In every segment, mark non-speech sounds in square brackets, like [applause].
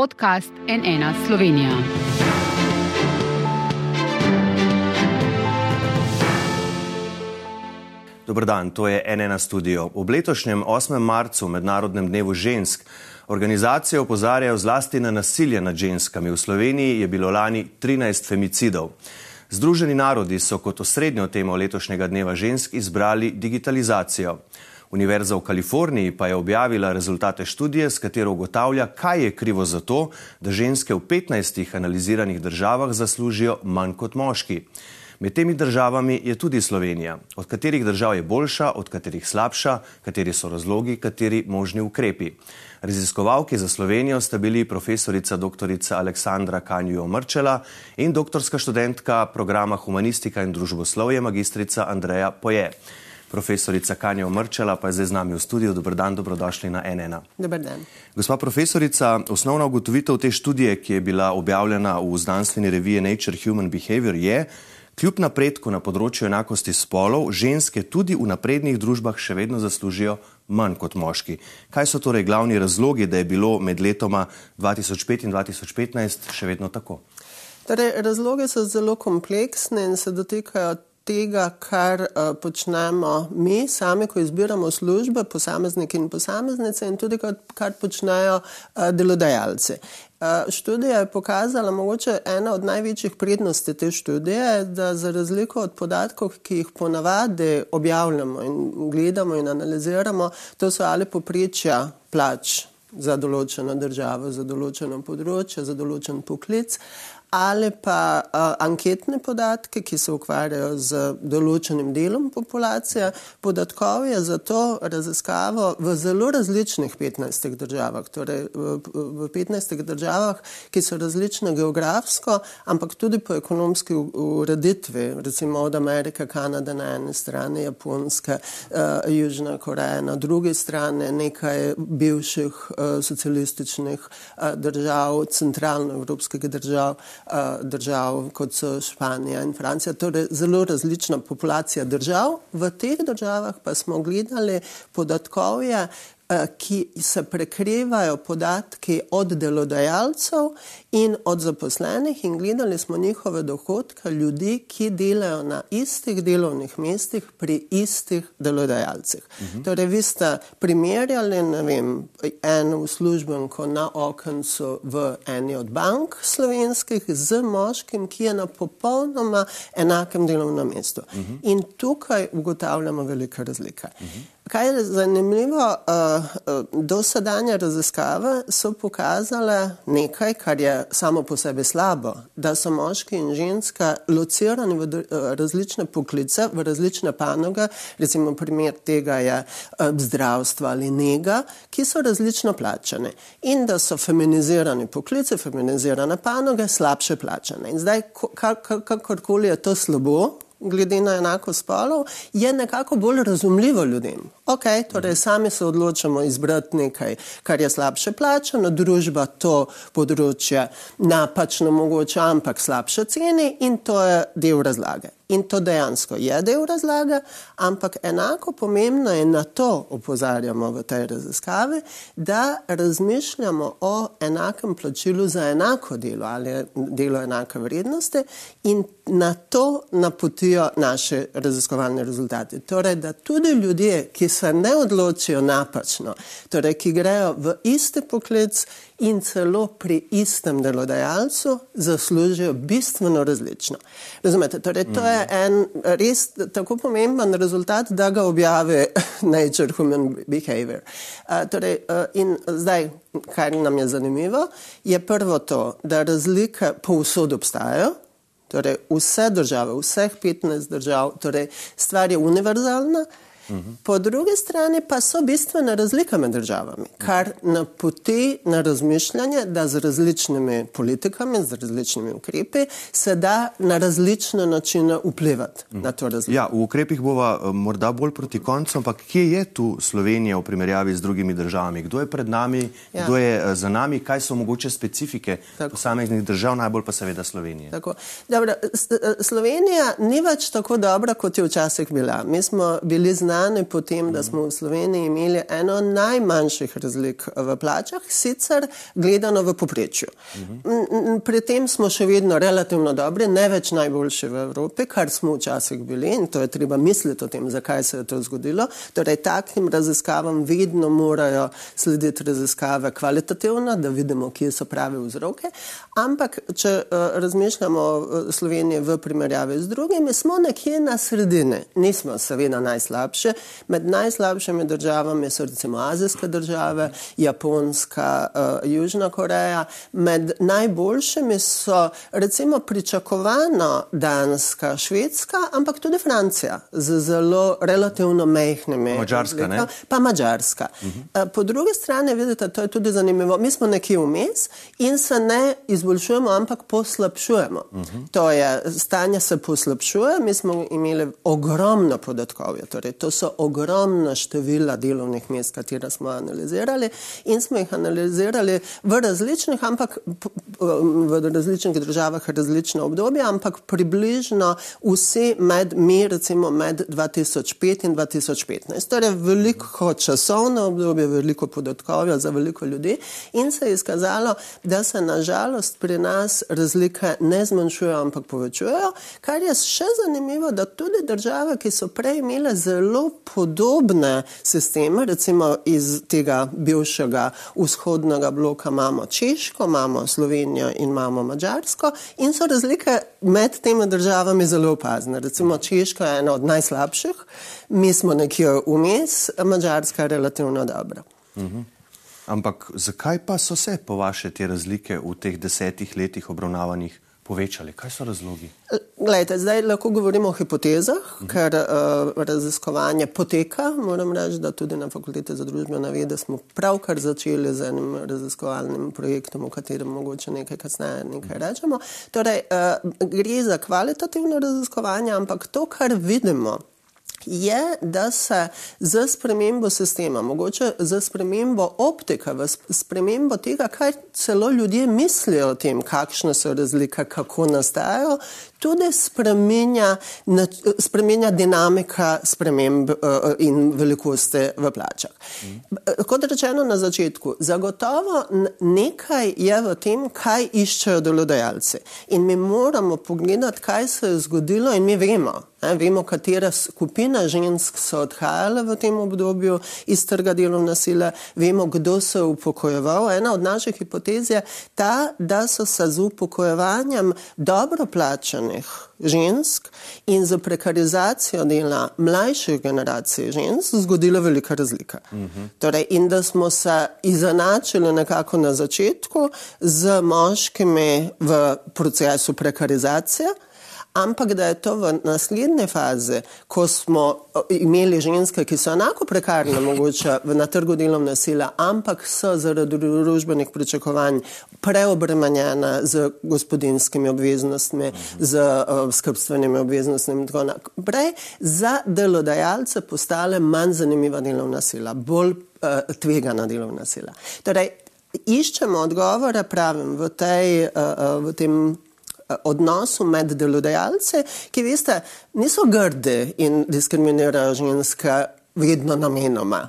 podcast NN Slovenija. Dobrodan, to je NN studio. Ob letošnjem 8. marcu, Mednarodnem dnevu žensk, organizacije opozarjajo zlasti na nasilje nad ženskami. V Sloveniji je bilo lani 13 femicidov. Združeni narodi so kot osrednjo temo letošnjega dneva žensk izbrali digitalizacijo. Univerza v Kaliforniji pa je objavila rezultate študije, s katero ugotavlja, kaj je krivo za to, da ženske v 15 analiziranih državah zaslužijo manj kot moški. Med temi državami je tudi Slovenija. Od katerih držav je boljša, od katerih slabša, kateri so razlogi, kateri možni ukrepi. Raziskovalki za Slovenijo sta bili profesorica dr. Aleksandra Kanjujo Mrčela in doktorska študentka programa Humanistika in družboslovje magistrica Andreja Poje. Profesorica Kanja Omrčela pa je zdaj z nami v studiu. Dobro dan, dobrodošli na NN. Dobar dan. Gospa profesorica, osnovna ugotovitev te študije, ki je bila objavljena v znanstveni reviji Nature Human Behavior, je, kljub napredku na področju enakosti spolov, ženske tudi v naprednih družbah še vedno zaslužijo manj kot moški. Kaj so torej glavni razlogi, da je bilo med letoma 2005 in 2015 še vedno tako? Torej, razloge so zelo kompleksne in se dotikajo tega, kar uh, počnemo mi sami, ko izbiramo službe, posamezniki in posameznice, in tudi kar, kar počnejo uh, delodajalci. Uh, študija je pokazala, mogoče ena od največjih prednosti te študije, da za razliko od podatkov, ki jih ponavadi objavljamo in gledamo in analiziramo, to so ali poprečja plač za določeno državo, za določeno področje, za določen poklic ali pa uh, anketne podatke, ki se ukvarjajo z določenim delom populacije. Podatkov je za to raziskavo v zelo različnih 15 državah, torej v, v 15 državah, ki so različne geografsko, ampak tudi po ekonomski ureditvi, recimo od Amerike, Kanade na eni strani, Japonske, uh, Južna Koreja na drugi strani, nekaj bivših uh, socialističnih uh, držav, centralnoevropskih držav. Eh, držav, kot so Španija in Francija, torej zelo različna populacija držav. V teh državah pa smo gledali podatkovje, ki se prekrivajo podatki od delodajalcev in od zaposlenih in gledali smo njihove dohodke ljudi, ki delajo na istih delovnih mestih pri istih delodajalcih. Uh mhm. -huh. Torej, vi ste primerjali, ne vem, eno uslužbenko na okencu v eni od bank slovenskih z moškim, ki je na popolnoma enakem delovnem mestu. Uh mhm. -huh. In tukaj ugotavljamo velike razlike. Uh mhm. Kaj je zanimivo, uh, uh, dosedanje raziskave so pokazale nekaj, kar je samo po sebi slabo, da so moški in ženska locirani v uh, različne poklice, v različne panoge, recimo primer tega je zdravstvo ali njega, ki so različno plačane in da so feminizirani poklice, feminizirane panoge, slabše plačane. In zdaj, kakorkoli je to slabo, glede na enako spolov, je nekako bolj razumljivo ljudem. Ok, torej sami se odločamo izbrati nekaj, kar je slabše plačano, družba to področje napačno mogoče, ampak slabše ceni in to je del razlage. In to dejansko je del razlage, ampak enako pomembno je na to opozarjamo v tej raziskavi, da razmišljamo o enakem plačilu za enako delo ali delo enake vrednosti in na to napotijo naše raziskovalne rezultate. Torej, da tudi ljudje, ki se ne odločijo napačno, torej, ki grejo v isti poklic in celo pri istem delodajalcu zaslužijo bistveno različno. Razumete, torej, to je en res tako pomemben rezultat, da ga objavi [laughs] Nature Human Behavior. Uh, torej, uh, in zdaj, kar nam je zanimivo, je prvo to, da razlike povsod obstajajo. Torej, vse države, vseh 15 držav, torej, stvar je univerzalna, Po drugi strani pa so bistvene razlike med državami, kar napoti na razmišljanje, da z različnimi politikami, z različnimi ukrepi se da na različne načine vplivati mm. na to razliko. Ja, v ukrepih bova eh, morda bolj proti koncu, ampak kje je tu Slovenija v primerjavi z drugimi državami? Kdo je pred nami, ja. kdo je eh, za nami, kaj so mogoče specifike tako. posameznih držav, najbolj pa seveda Slovenije? Dobro, eh, Slovenija ni več tako dobra, kot je včasih bila. Mi smo bili znani nastane potem, da smo v Sloveniji imeli eno najmanjših razlik v plačah, sicer gledano v poprečju. Pri tem smo še vedno relativno dobri, ne več najboljši v Evropi, kar smo včasih bili in to je treba misliti o tem, zakaj se je to zgodilo. Torej, takim raziskavam vedno morajo slediti raziskave kvalitativno, da vidimo, kje so prave vzroke. Ampak, če uh, razmišljamo o Sloveniji v primerjavi z drugimi, smo nekje na sredini. Nismo seveda najslabše. Med najslabšimi državami so recimo azijske države, Japonska, uh, Južna Koreja. Med najboljšimi so recimo pričakovano Danska, Švedska, ampak tudi Francija z zelo relativno mehkimi. Mačarska, ne? Pa Mačarska. Uh -huh. uh, po drugi strani, vidite, to je tudi zanimivo. Mi smo nekje vmes in se ne izboljšujemo, ampak poslabšujemo. Uh -huh. To je, stanje se poslabšuje. Mi smo imeli ogromno podatkovja, torej to so ogromna števila delovnih mest, katera smo analizirali in smo jih analizirali v različnih, ampak v različnih državah različne obdobje, ampak približno vsi med mi, recimo med 2005 in 2015. Torej veliko časovno obdobje, veliko podatkovja za veliko ljudi in se je izkazalo, da se nažalost pri nas razlike ne zmanjšujejo, ampak povečujejo, kar je še zanimivo, da tudi države, ki so prej imele zelo podobne sisteme, recimo iz tega bivšega vzhodnega bloka imamo Češko, imamo Slovenijo in imamo Mačarsko in so razlike med temi državami zelo opazne. Recimo Češka je ena od najslabših, mi smo nekje vmes, Mačarska je relativno dobra. -huh. Ampak zakaj pa so se po vaše te razlike v teh desetih letih obravnavanih povečale? Kaj so razlogi? Glejte, zdaj lahko govorimo o hipotezah, uh -huh. ker uh, raziskovanje poteka. Moram reči, da tudi na fakulteti za družbene vede smo pravkar začeli z enim raziskovalnim projektom, o katerem mogoče nekaj kasneje nekaj rečemo. Torej, uh, gre za kvalitativno raziskovanje, ampak to, kar vidimo, je, da se z spremembo sistema, mogoče z spremembo optika, v spremembo tega, kaj celo ljudje mislijo o tem, kakšne so razlike, kako nastajajo, tudi spremenja, spremenja dinamika sprememb uh, in velikosti v plačah. Mm. Kot rečeno na začetku, zagotovo nekaj je v tem, kaj iščejo delodajalci. In mi moramo pogledati, kaj se je zgodilo in mi vemo. Ne, vemo, katera skupina žensk so odhajale v tem obdobju iz trga delovne sile, vemo, kdo se je upokojeval. Ena od naših hipotez je ta, da so se z upokojevanjem dobro plačanih žensk in z prekarizacijo dela mlajših generacij žensk zgodila velika razlika. Uh -huh. torej, in da smo se izenačili nekako na začetku z moškimi v procesu prekarizacije ampak da je to v naslednji fazi, ko smo imeli ženske, ki so enako prekarne, [laughs] mogoče na trgu delovne sile, ampak so zaradi družbenih pričakovanj preobremenjene z gospodinskimi obveznostmi, z uh, skrbstvenimi obveznostmi in tako naprej, za delodajalce postale manj zanimiva delovna sila, bolj uh, tvegana delovna sila. Torej, iščemo odgovore, pravim, v, tej, uh, v tem odnosu med delodajalci, ki veste, niso grdi in diskriminirajo ženske vedno namenoma.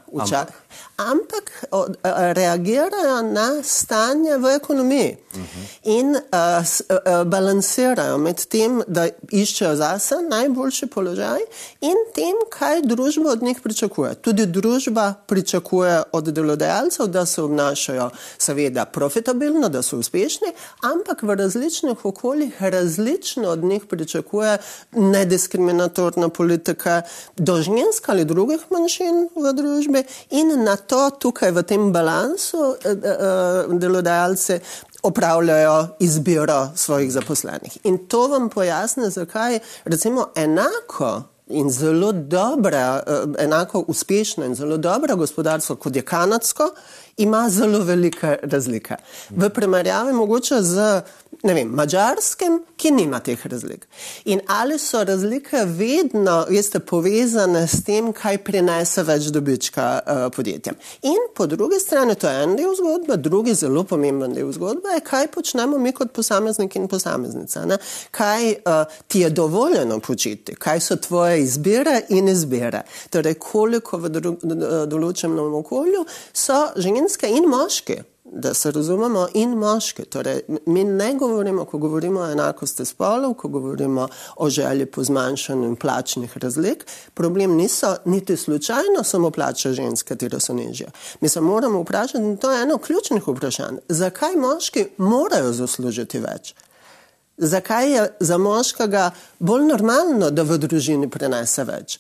Ampak ampak reagirajo na stanje v ekonomiji uh -huh. in uh, s, uh, balansirajo med tem, da iščejo zase najboljši položaj in tem, kaj družba od njih pričakuje. Tudi družba pričakuje od delodajalcev, da se obnašajo seveda profitabilno, da so uspešni, ampak v različnih okoljih različno od njih pričakuje nediskriminatorna politika do žensk ali drugih manjšin v družbi in na to tukaj v tem balansu eh, eh, delodajalce opravljajo izbiro svojih zaposlenih. In to vam pojasne, zakaj recimo enako in zelo dobra, eh, enako uspešno in zelo dobro gospodarstvo, kot je kanadsko, ima zelo velike razlike. V primerjavi mogoče z vem, mačarskem, ki nima teh razlik. In ali so razlike vedno, veste, povezane s tem, kaj prinese več dobička uh, podjetjem. In po drugi strani, to je en del zgodbe, drugi zelo pomemben del zgodbe je, kaj počnemo mi kot posamezniki in posameznica. Ne? Kaj uh, ti je dovoljeno početi, kaj so tvoje izbire in izbire. Torej, koliko v določenem okolju so ženske in moški da se razumemo, in moški. Torej, mi ne govorimo, ko govorimo o enakosti spolov, ko govorimo o želji po zmanjšanju plačnih razlik. Problem niso niti slučajno samo plače žensk, katero so nižje. Mi se moramo vprašati, in to je eno ključnih vprašanj, zakaj moški morajo zaslužiti več? Zakaj je za moškega bolj normalno, da v družini prenese več?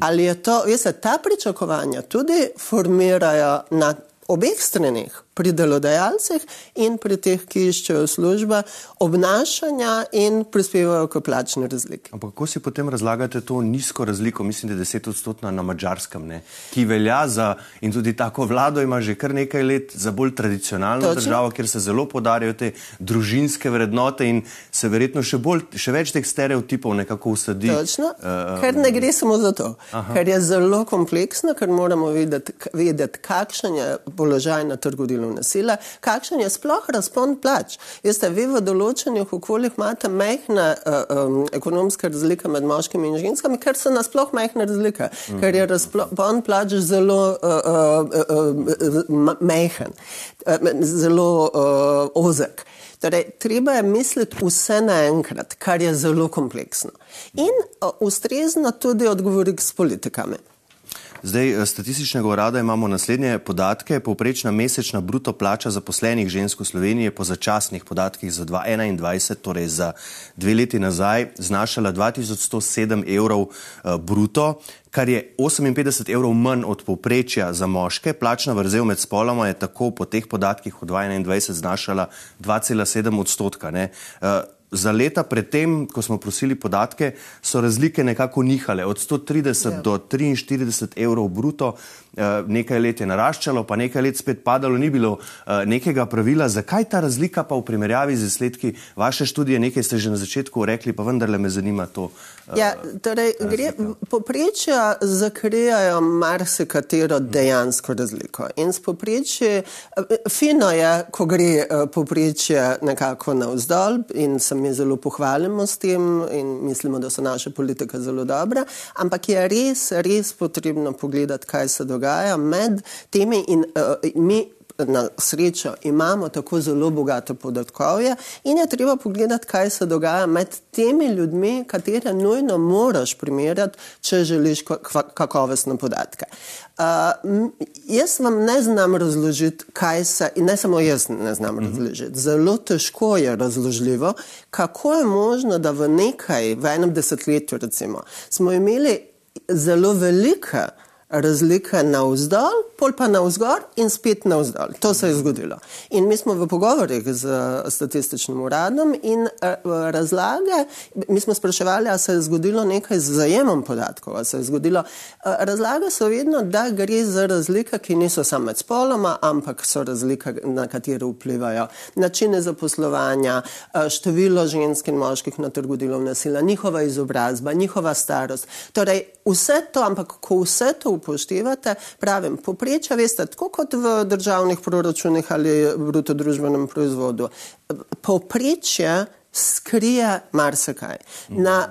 Ali je to, veste, ta pričakovanja tudi formirajo na obeh stranih? Pri delodajalcih in pri teh, ki iščejo službe, obnašanja in prispevajo k plačni razliki. Ampak kako si potem razlagate to nizko razliko, mislim, da je deset odstotna na mačarskem, ne? ki velja za in tudi tako vlado ima že kar nekaj let za bolj tradicionalno Točno. državo, kjer se zelo podarjajo te družinske vrednote in se verjetno še, bolj, še več teh stereotipov nekako usadi. Točno, uh, ker ne gre samo za to, aha. ker je zelo kompleksno, ker moramo vedeti, vedeti kakšen je položaj na trgu dela delovne sile, kakšen je sploh razpon plač. Veste, vi v določenih okoljih imate majhne uh, um, ekonomske razlike med moškimi in ženskami, ker so nasploh majhne razlike, mm -hmm. ker je razpon plač zelo uh, uh, uh, majhen, uh, zelo uh, ozek. Torej, treba je misliti vse naenkrat, kar je zelo kompleksno. In uh, ustrezno tudi odgovoriti s politikami. Zdaj, eh, statističnega urada imamo naslednje podatke. Povprečna mesečna bruto plača zaposlenih žensk v Sloveniji je po začasnih podatkih za 2021, torej za dve leti nazaj, znašala 2107 evrov uh, bruto, kar je 58 evrov manj od povprečja za moške. Plačna vrzel med spoloma je tako po teh podatkih v 2021 znašala 2,7 odstotka. Uh, za leta predtem, ko smo prosili podatke, so razlike nekako nihale od 130 ja. do 43 evrov bruto. Eh, nekaj let je naraščalo, pa nekaj let spet padalo, ni bilo eh, nekega pravila. Zakaj ta razlika pa v primerjavi z izsledki vaše študije, nekaj ste že na začetku rekli, pa vendarle me zanima to. Eh, ja, torej, gre, poprečja zakrijajo marsikatero dejansko razliko. In s poprečji, fino je, ko gre poprečje nekako na vzdolj in se mi zelo pohvalimo s tem in mislimo, da so naše politike zelo dobre, ampak je res, res potrebno pogledati, kaj se dogaja dogaja med temi in uh, mi. Na srečo imamo tako zelo bogato podatkovje in je treba pogledati, kaj se dogaja med temi ljudmi, katere nujno moraš primerjati, če želiš kakovostne podatke. Uh, jaz vam ne znam razložiti, kaj se, in ne samo jaz ne znam mhm. razložiti, zelo težko je razložljivo, kako je možno, da v nekaj, v enem desetletju recimo, smo imeli zelo velike razlike navzdol, pol pa navzgor in spet navzdol. To se je zgodilo. In mi smo v pogovorih z statističnim uradom in eh, razlage, mi smo spraševali, ali se je zgodilo nekaj z zajemom podatkov, se je zgodilo. Eh, razlage so vedno, da gre za razlike, ki niso samo med spoloma, ampak so razlike, na katere vplivajo načine zaposlovanja, eh, število žensk in moških na trgu delovne sile, njihova izobrazba, njihova starost. Torej, vse to, ampak ko vse to upoštevate, pravim, poprečja, veste, tako kot v državnih proračunih ali bruto družbenem proizvodu, poprečje skrije marsikaj. Na,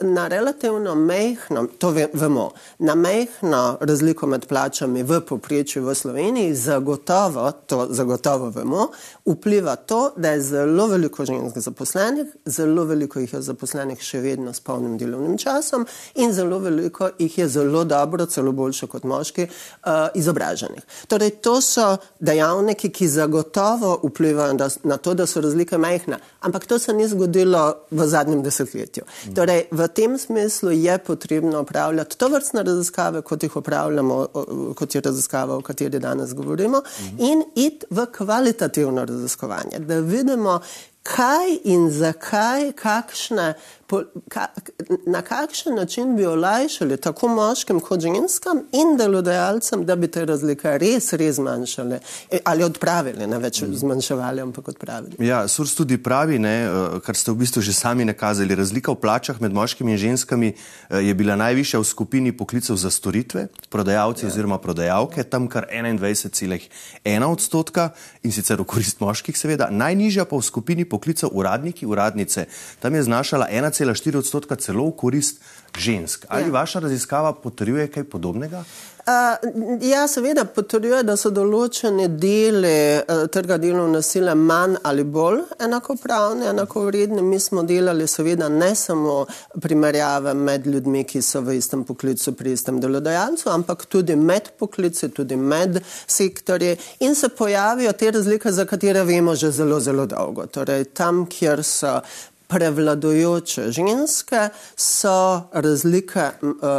na relativno mehko, to vemo, na mehko razliko med plačami v poprečju v Sloveniji, zagotovo, to zagotovo vemo, vpliva to, da je zelo veliko žensk zaposlenih, zelo veliko jih je zaposlenih še vedno s polnim delovnim časom in zelo veliko jih je zelo dobro, celo boljše kot moški, uh, izobraženih. Torej, to so dejavniki, ki zagotovo vplivajo na to, da so razlike mehne. Ampak to se ni zgodilo v zadnjem desetletju. Torej, v tem smislu je potrebno upravljati to vrstne raziskave, kot jih upravljamo, kot je raziskava, o kateri danes govorimo, in iti v kvalitativno raziskovanje, da vidimo, kaj in zakaj, kakšne, na kakšen način bi olajšali tako moškim kot ženskam in delodajalcem, da bi te razlike res, res zmanjšali e, ali odpravili, ne več zmanjševali, ampak odpravili. Ja, Surs tudi pravi, ne, eh, kar ste v bistvu že sami nakazali, razlika v plačah med moškimi in ženskami eh, je bila najvišja v skupini poklicev za storitve, prodajalci ja. oziroma prodajalke, tam kar 21,1 odstotka in sicer v korist moških seveda, najnižja pa v skupini poklicev uradniki, uradnice, tam je znašala 1,4 odstotka celo v korist žensk. Ali ja. vaša raziskava potrjuje kaj podobnega? Uh, ja, seveda potrjuje, da so določene dele uh, trga delovne sile manj ali bolj enakopravne, enakovredne. Mi smo delali seveda ne samo primerjave med ljudmi, ki so v istem poklicu pri istem delodajalcu, ampak tudi med poklici, tudi med sektorji in se pojavijo te razlike, za katere vemo že zelo, zelo dolgo. Torej, tam, kjer so prevladojoče ženske, so razlike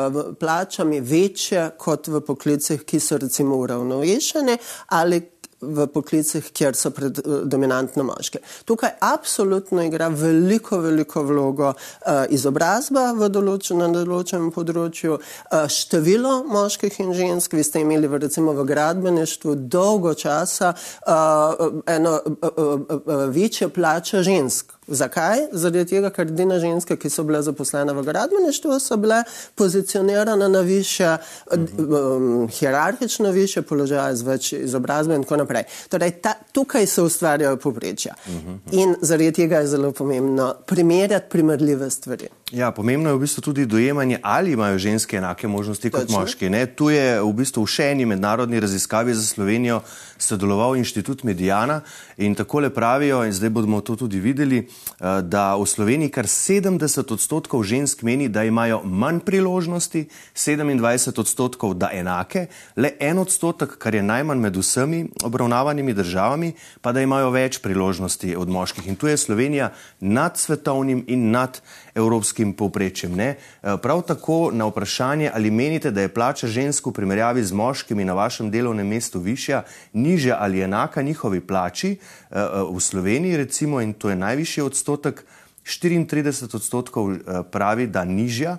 v plačami večje kot v poklicih, ki so recimo uravnovešene ali v poklicih, kjer so pred, dominantno moške. Tukaj absolutno igra veliko, veliko vlogo uh, izobrazba v določenem, določenem področju, uh, število moških in žensk. Vi ste imeli v, recimo v gradbeništvu dolgo časa uh, eno uh, uh, uh, večje plače žensk. Zakaj? Zaradi tega, ker edine ženske, ki so bile zaposlene v gradbeništvu, so bile pozicionirane na više, uh -huh. um, hierarhično više položaje z več izobrazbe in tako naprej. Torej, ta, tukaj se ustvarjajo poprečja. Uh -huh. In zaradi tega je zelo pomembno primerjati primerljive stvari. Ja, pomembno je v bistvu tudi dojemanje, ali imajo ženske enake možnosti kot moški. Ne? Tu je v bistvu v še eni mednarodni raziskavi za Slovenijo sodeloval inštitut Medijana in takole pravijo, in zdaj bomo to tudi videli, eh, da v Sloveniji kar 70 odstotkov žensk meni, da imajo manj priložnosti, 27 odstotkov, da enake, le en odstotek, kar je najmanj med vsemi obravnavanimi državami, pa da imajo več priložnosti od moških. In tu je Slovenija nad svetovnim in nad evropskim povprečjem. Ne? Eh, prav tako na vprašanje, ali menite, da je plača žensk v primerjavi z moškimi na vašem delovnem mestu višja, nižja ali enaka njihovi plači eh, eh, v Sloveniji, recimo, in to je najvišji odstotek. 34 odstotkov pravi, da nižja,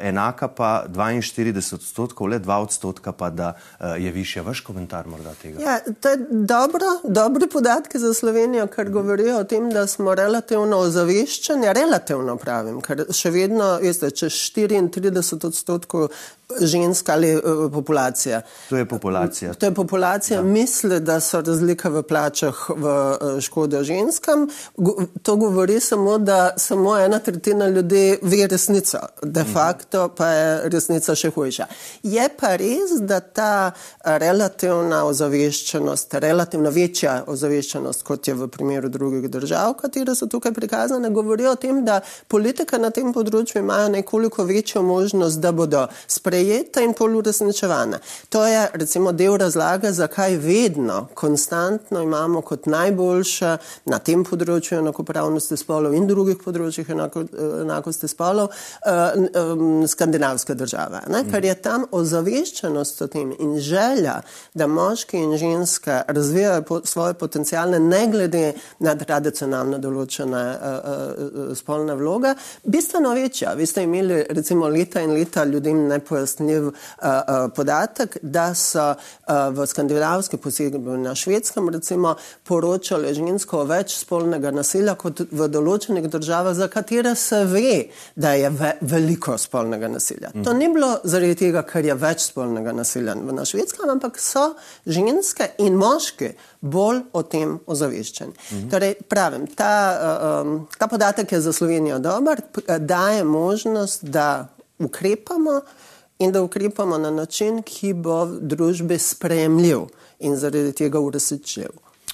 enaka pa 42 odstotkov, le 2 odstotka pa, da je više. Vaš komentar morda tega? Ja, to je dobro, dobre podatke za Slovenijo, ker govorijo o tem, da smo relativno ozaveščeni, relativno pravim, ker še vedno, veste, če 34 odstotkov žensk ali uh, populacija. To je populacija. To je populacija, ja. misli, da so razlike v plačah v uh, škodo ženskam. Go, to govori samo, da samo ena tretjina ljudi ve resnico. De mhm. Facto pa je resnica še hujša. Je pa res, da ta relativna ozaveščenost, relativno večja ozaveščenost, kot je v primeru drugih držav, katere so tukaj prikazane, govori o tem, da politika na tem področju imajo nekoliko večjo možnost, da bodo sprejeta in pol uresničevana. To je recimo del razlage, zakaj vedno, konstantno imamo kot najboljša na tem področju enakopravnosti spolov in drugih področjih enako, enakosti spolov uh, um, skandinavske države. Ne? Ker je tam ozaveščenost o tem in želja, da moški in ženske razvijajo po, svoje potencijale ne glede na tradicionalno določene uh, uh, spolne vloge, bistveno večja. Vi ste imeli recimo leta in leta ljudem ne pojasnili, pojasnil uh, uh, podatek, da so uh, v skandinavski posebej na švedskem recimo poročali žensko več spolnega nasilja kot v določenih državah, za katere se ve, da je ve veliko spolnega nasilja. Mm. To ni bilo zaradi tega, ker je več spolnega nasilja na švedskem, ampak so ženske in moški bolj o tem ozaveščeni. Mm. Torej, pravim, ta, um, ta podatek je za Slovenijo dober, daje možnost, da ukrepamo, in da ukrepamo na način, ki bo v družbi sprejemljiv in zaradi tega uresničljiv.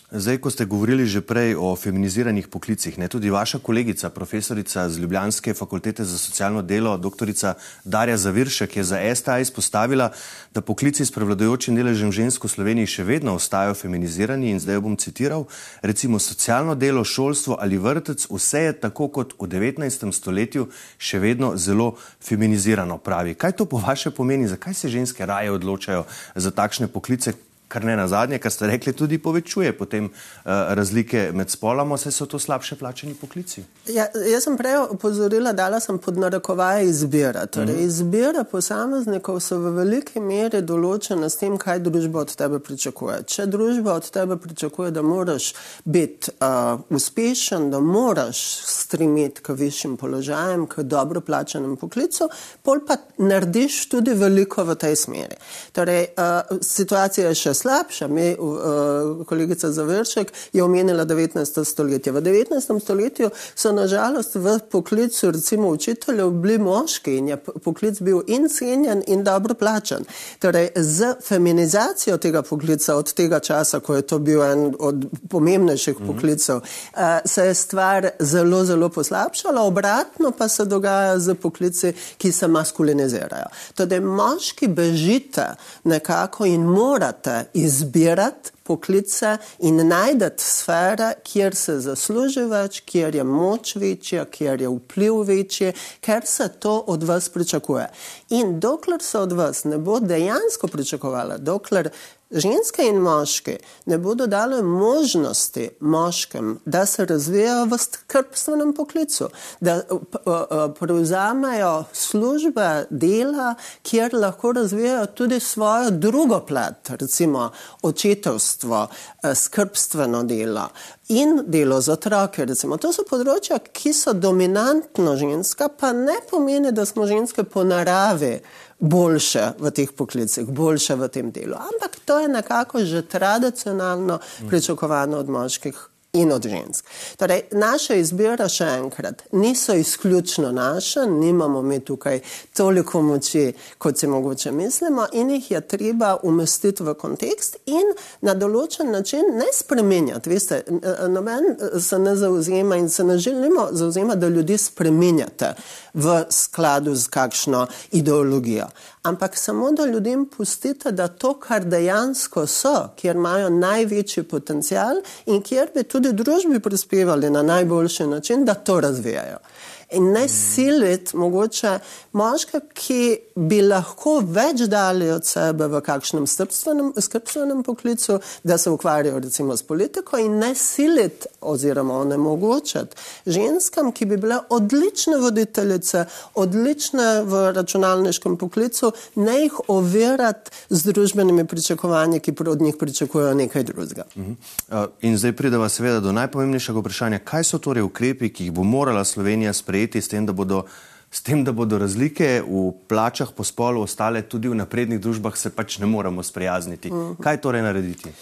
Zdaj, ko ste govorili že prej o feminiziranih poklicih, ne tudi vaša kolegica, profesorica z Ljubljanske fakultete za socialno delo, doktorica Darja Zaviršek, je za STA izpostavila, da poklici s prevladojočim deležem žensk v Sloveniji še vedno ostajajo feminizirani in zdaj jo bom citiral, recimo socialno delo, šolstvo ali vrtec, vse je tako kot v 19. stoletju še vedno zelo feminizirano, pravi. Kaj to po vaše pomeni, zakaj se ženske raje odločajo za takšne poklice, kar ne na zadnje, kar ste rekli, tudi povečuje potem uh, razlike med spoloma, saj so to slabše plačeni poklici. Ja, jaz sem prej opozorila, da sem pod narekovaje izbira. Torej, mm. Izbira posameznikov so v veliki meri določena s tem, kaj družba od tebe pričakuje. Če družba od tebe pričakuje, da moraš biti uh, uspešen, da moraš stremeti k višjim položajem, k dobro plačenem poklicu, pol pa narediš tudi veliko v tej smeri. Torej, uh, situacija je še slabša. Mi, uh, kolegica Završek je omenila 19. stoletje. V 19. stoletju so nažalost v poklicu recimo učiteljev bili moški in je poklic bil in cenjen in dobro plačen. Torej, z feminizacijo tega poklica od tega časa, ko je to bil en od pomembnejših mm -hmm. poklicov, uh, se je stvar zelo, zelo poslabšala, obratno pa se dogaja z poklici, ki se maskulinizirajo. Torej, moški bežite nekako in morate izbirati poklice in najdete sfere, kjer se zasluži več, kjer je moč večja, kjer je vpliv večji, ker se to od vas pričakuje. In dokler se od vas ne bo dejansko pričakovala, dokler Ženske in moški ne bodo dali možnosti moškem, da se razvijajo v skrbstvenem poklicu, da prevzamejo službe, dela, kjer lahko razvijajo tudi svojo drugo plat, recimo očetovstvo, e, skrbstveno delo in delo z otroke. Recimo. To so področja, ki so dominantno ženska, pa ne pomeni, da smo ženske po naravi boljše v teh poklicih, boljše v tem delu. Ampak to je nekako že tradicionalno pričakovano od moških in od žensk. Torej, naša izbira, še enkrat, niso izključno naša, nimamo mi tukaj toliko moči, kot si mogoče mislimo, in jih je treba umestiti v kontekst in na določen način ne spremenjati. Veste, noben se ne zauzema in se ne želimo zauzemati, da ljudi spremenjate v skladu z kakšno ideologijo. Ampak samo da ljudem pustite, da to, kar dejansko so, kjer imajo največji potencial in kjer bi tudi družbi prispevali na najboljši način, da to razvijajo in ne siliti mogoče moške, ki bi lahko več dali od sebe v kakšnem skrbstvenem poklicu, da se ukvarjajo recimo s politiko in ne siliti oziroma onemogočati ženskam, ki bi bile odlične voditeljice, odlične v računalniškem poklicu, ne jih ovirati z družbenimi pričakovanji, ki od njih pričakujejo nekaj drugega. Uh -huh. uh, in zdaj pridemo seveda do najpomembnejšega vprašanja, kaj so torej ukrepi, ki jih bo morala Slovenija sprejeti sprejeti s tem, da bodo, s tem, da bodo razlike v plačah po spolu ostale tudi v naprednih družbah, se pač ne moremo sprijazniti. Uh mhm. -huh. Kaj torej narediti?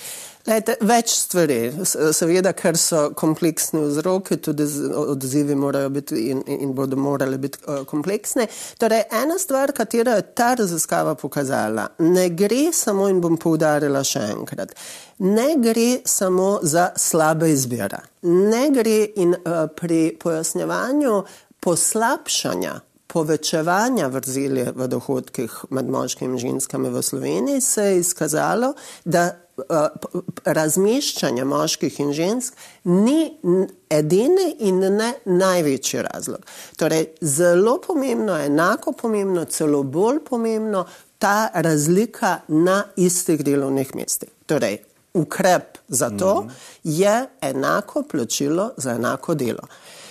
Lejte, več stvari, seveda, ker so kompleksni vzroki, tudi odzivi morajo biti in, in bodo morali biti uh, kompleksni. Torej, ena stvar, katero je ta raziskava pokazala, ne gre samo, in bom poudarila še enkrat, ne gre samo za slabe izbire. Ne gre in uh, pri pojasnjevanju poslabšanja, povečevanja vrzeli v dohodkih med moškimi in ženskami v Sloveniji, se je izkazalo, da uh, razmeščanje moških in žensk ni edini in ne največji razlog. Torej, zelo pomembno, enako pomembno, celo bolj pomembno, ta razlika na istih delovnih mestih. Torej, ukrep za to -hmm. je enako plačilo za enako delo.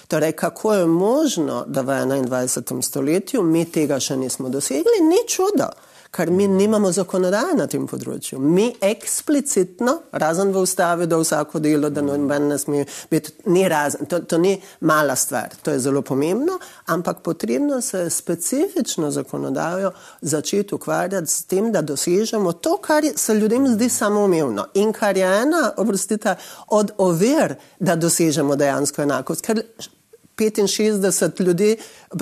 Torej, kako je možno, da v 21. stoletju mi tega še nismo dosegli, ni čudo, ker mi nimamo zakonodaje na tem področju. Mi eksplicitno, razen v ustavi, da vsako delo, da noben ne sme biti, ni razen. To, to ni mala stvar, to je zelo pomembno, ampak potrebno se specifično zakonodajo začeti ukvarjati s tem, da dosežemo to, kar se ljudem zdi samoumevno in kar je ena, oprostite, od ovir, da dosežemo dejansko enakost. 65 ljudi,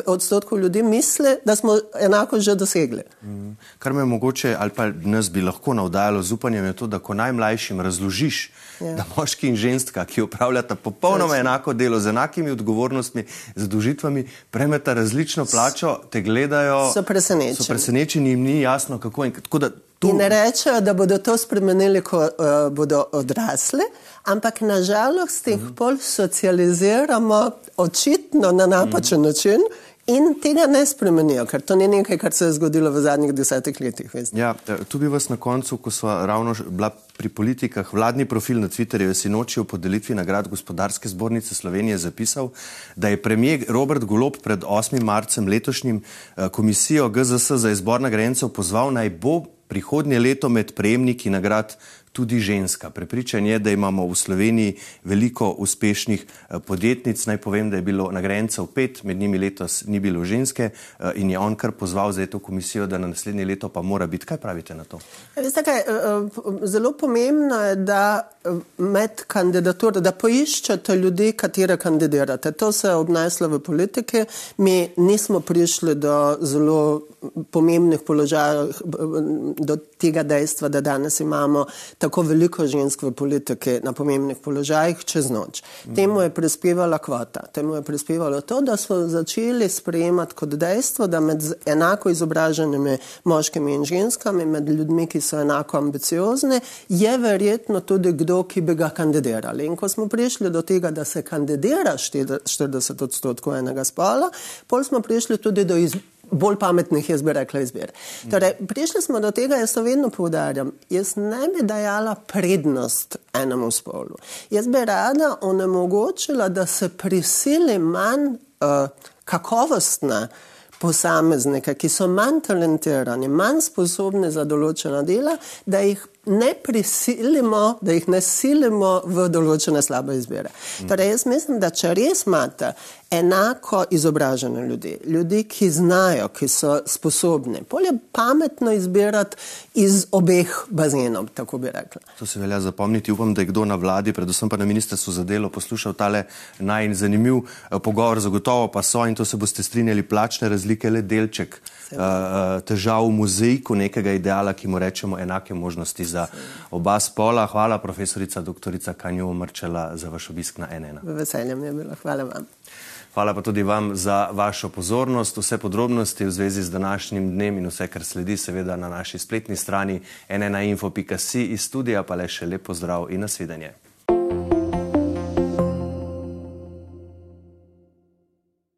odstotkov ljudi misli, da smo enako že dosegli. Mm. Kar me mogoče ali pa nas bi lahko navdajalo z upanjem, je to, da ko najmlajšim razložiš, ja. da moški in ženska, ki upravljata popolnoma enako delo z enakimi odgovornostmi, zadužitvami, premeta različno plačo, te gledajo, so presenečeni. So presenečeni in jim ni jasno, kako in kako. Tu... In rečejo, da bodo to spremenili, ko uh, bodo odrasli, ampak nažalost jih uh mhm. -huh. pol socializiramo očitno na napačen uh mhm. -huh. način In tega ne spremenijo, ker to ni nekaj, kar se je zgodilo v zadnjih desetih letih. Ja, eh, tu bi vas na koncu, ko smo ravno bila pri politikah, vladni profil na Twitterju je sinoči o podelitvi nagrad gospodarske zbornice Slovenije zapisal, da je premijer Robert Golob pred 8. marcem letošnjim eh, komisijo GZS za izbor nagrajencev pozval naj bo prihodnje leto med prejemniki nagrad tudi ženska. Prepričan je, da imamo v Sloveniji veliko uspešnih eh, podjetnic. Naj povem, da je bilo nagrajencev pet, med njimi letos ni bilo ženske eh, in je on kar pozval za to komisijo, da na naslednje leto pa mora biti. Kaj pravite na to? Veste kaj, zelo pomembno je, da med kandidaturo, da poiščete ljudi, katere kandidirate. To se je obneslo v politiki. Mi nismo prišli do zelo pomembnih položajev, do tega dejstva, da danes imamo tako veliko žensk v politiki na pomembnih položajih čez noč. Temu je prispevala kvota. Temu je prispevalo to, da smo začeli sprejemati kot dejstvo, da med enako izobraženimi moškimi in ženskami, med ljudmi, ki so enako ambiciozni, je verjetno tudi kdo, ki bi ga kandidirali. In ko smo prišli do tega, da se kandidira 40 odstotkov enega spola, pol smo prišli tudi do izbora bolj pametnih, jaz bi rekla, izbir. Torej, prišli smo do tega, jaz to vedno poudarjam. Jaz ne bi dajala prednost enemu spolu. Jaz bi rada onemogočila, da se prisili manj uh, kakovostne posameznike, ki so manj talentirani, manj sposobni za določena dela, da jih ne prisilimo, da jih ne silimo v določene slabe izbire. Mm. Torej, jaz mislim, da če res imate enako izobražene ljudi, ljudi, ki znajo, ki so sposobni, bolje pametno izbirati iz obeh bazenov, tako bi rekla. To se velja zapomniti. Upam, da je kdo na vladi, predvsem pa na ministrstvu za delo, poslušal tale naj zanimiv uh, pogovor, zagotovo pa so in to se boste strinjali, plačne razlike le delček uh, težav v muzejku nekega ideala, ki mu rečemo enake možnosti za oba spola. Hvala, profesorica dr. Kanjo Mrčela, za vaš obisk na NN. Veselje mi je bilo. Hvala vam. Hvala pa tudi vam za vašo pozornost. Vse podrobnosti v zvezi z današnjim dnem in vse, kar sledi, seveda na naši spletni strani nnainfo.si iz studija, pa le še lepo zdrav in nasvidenje.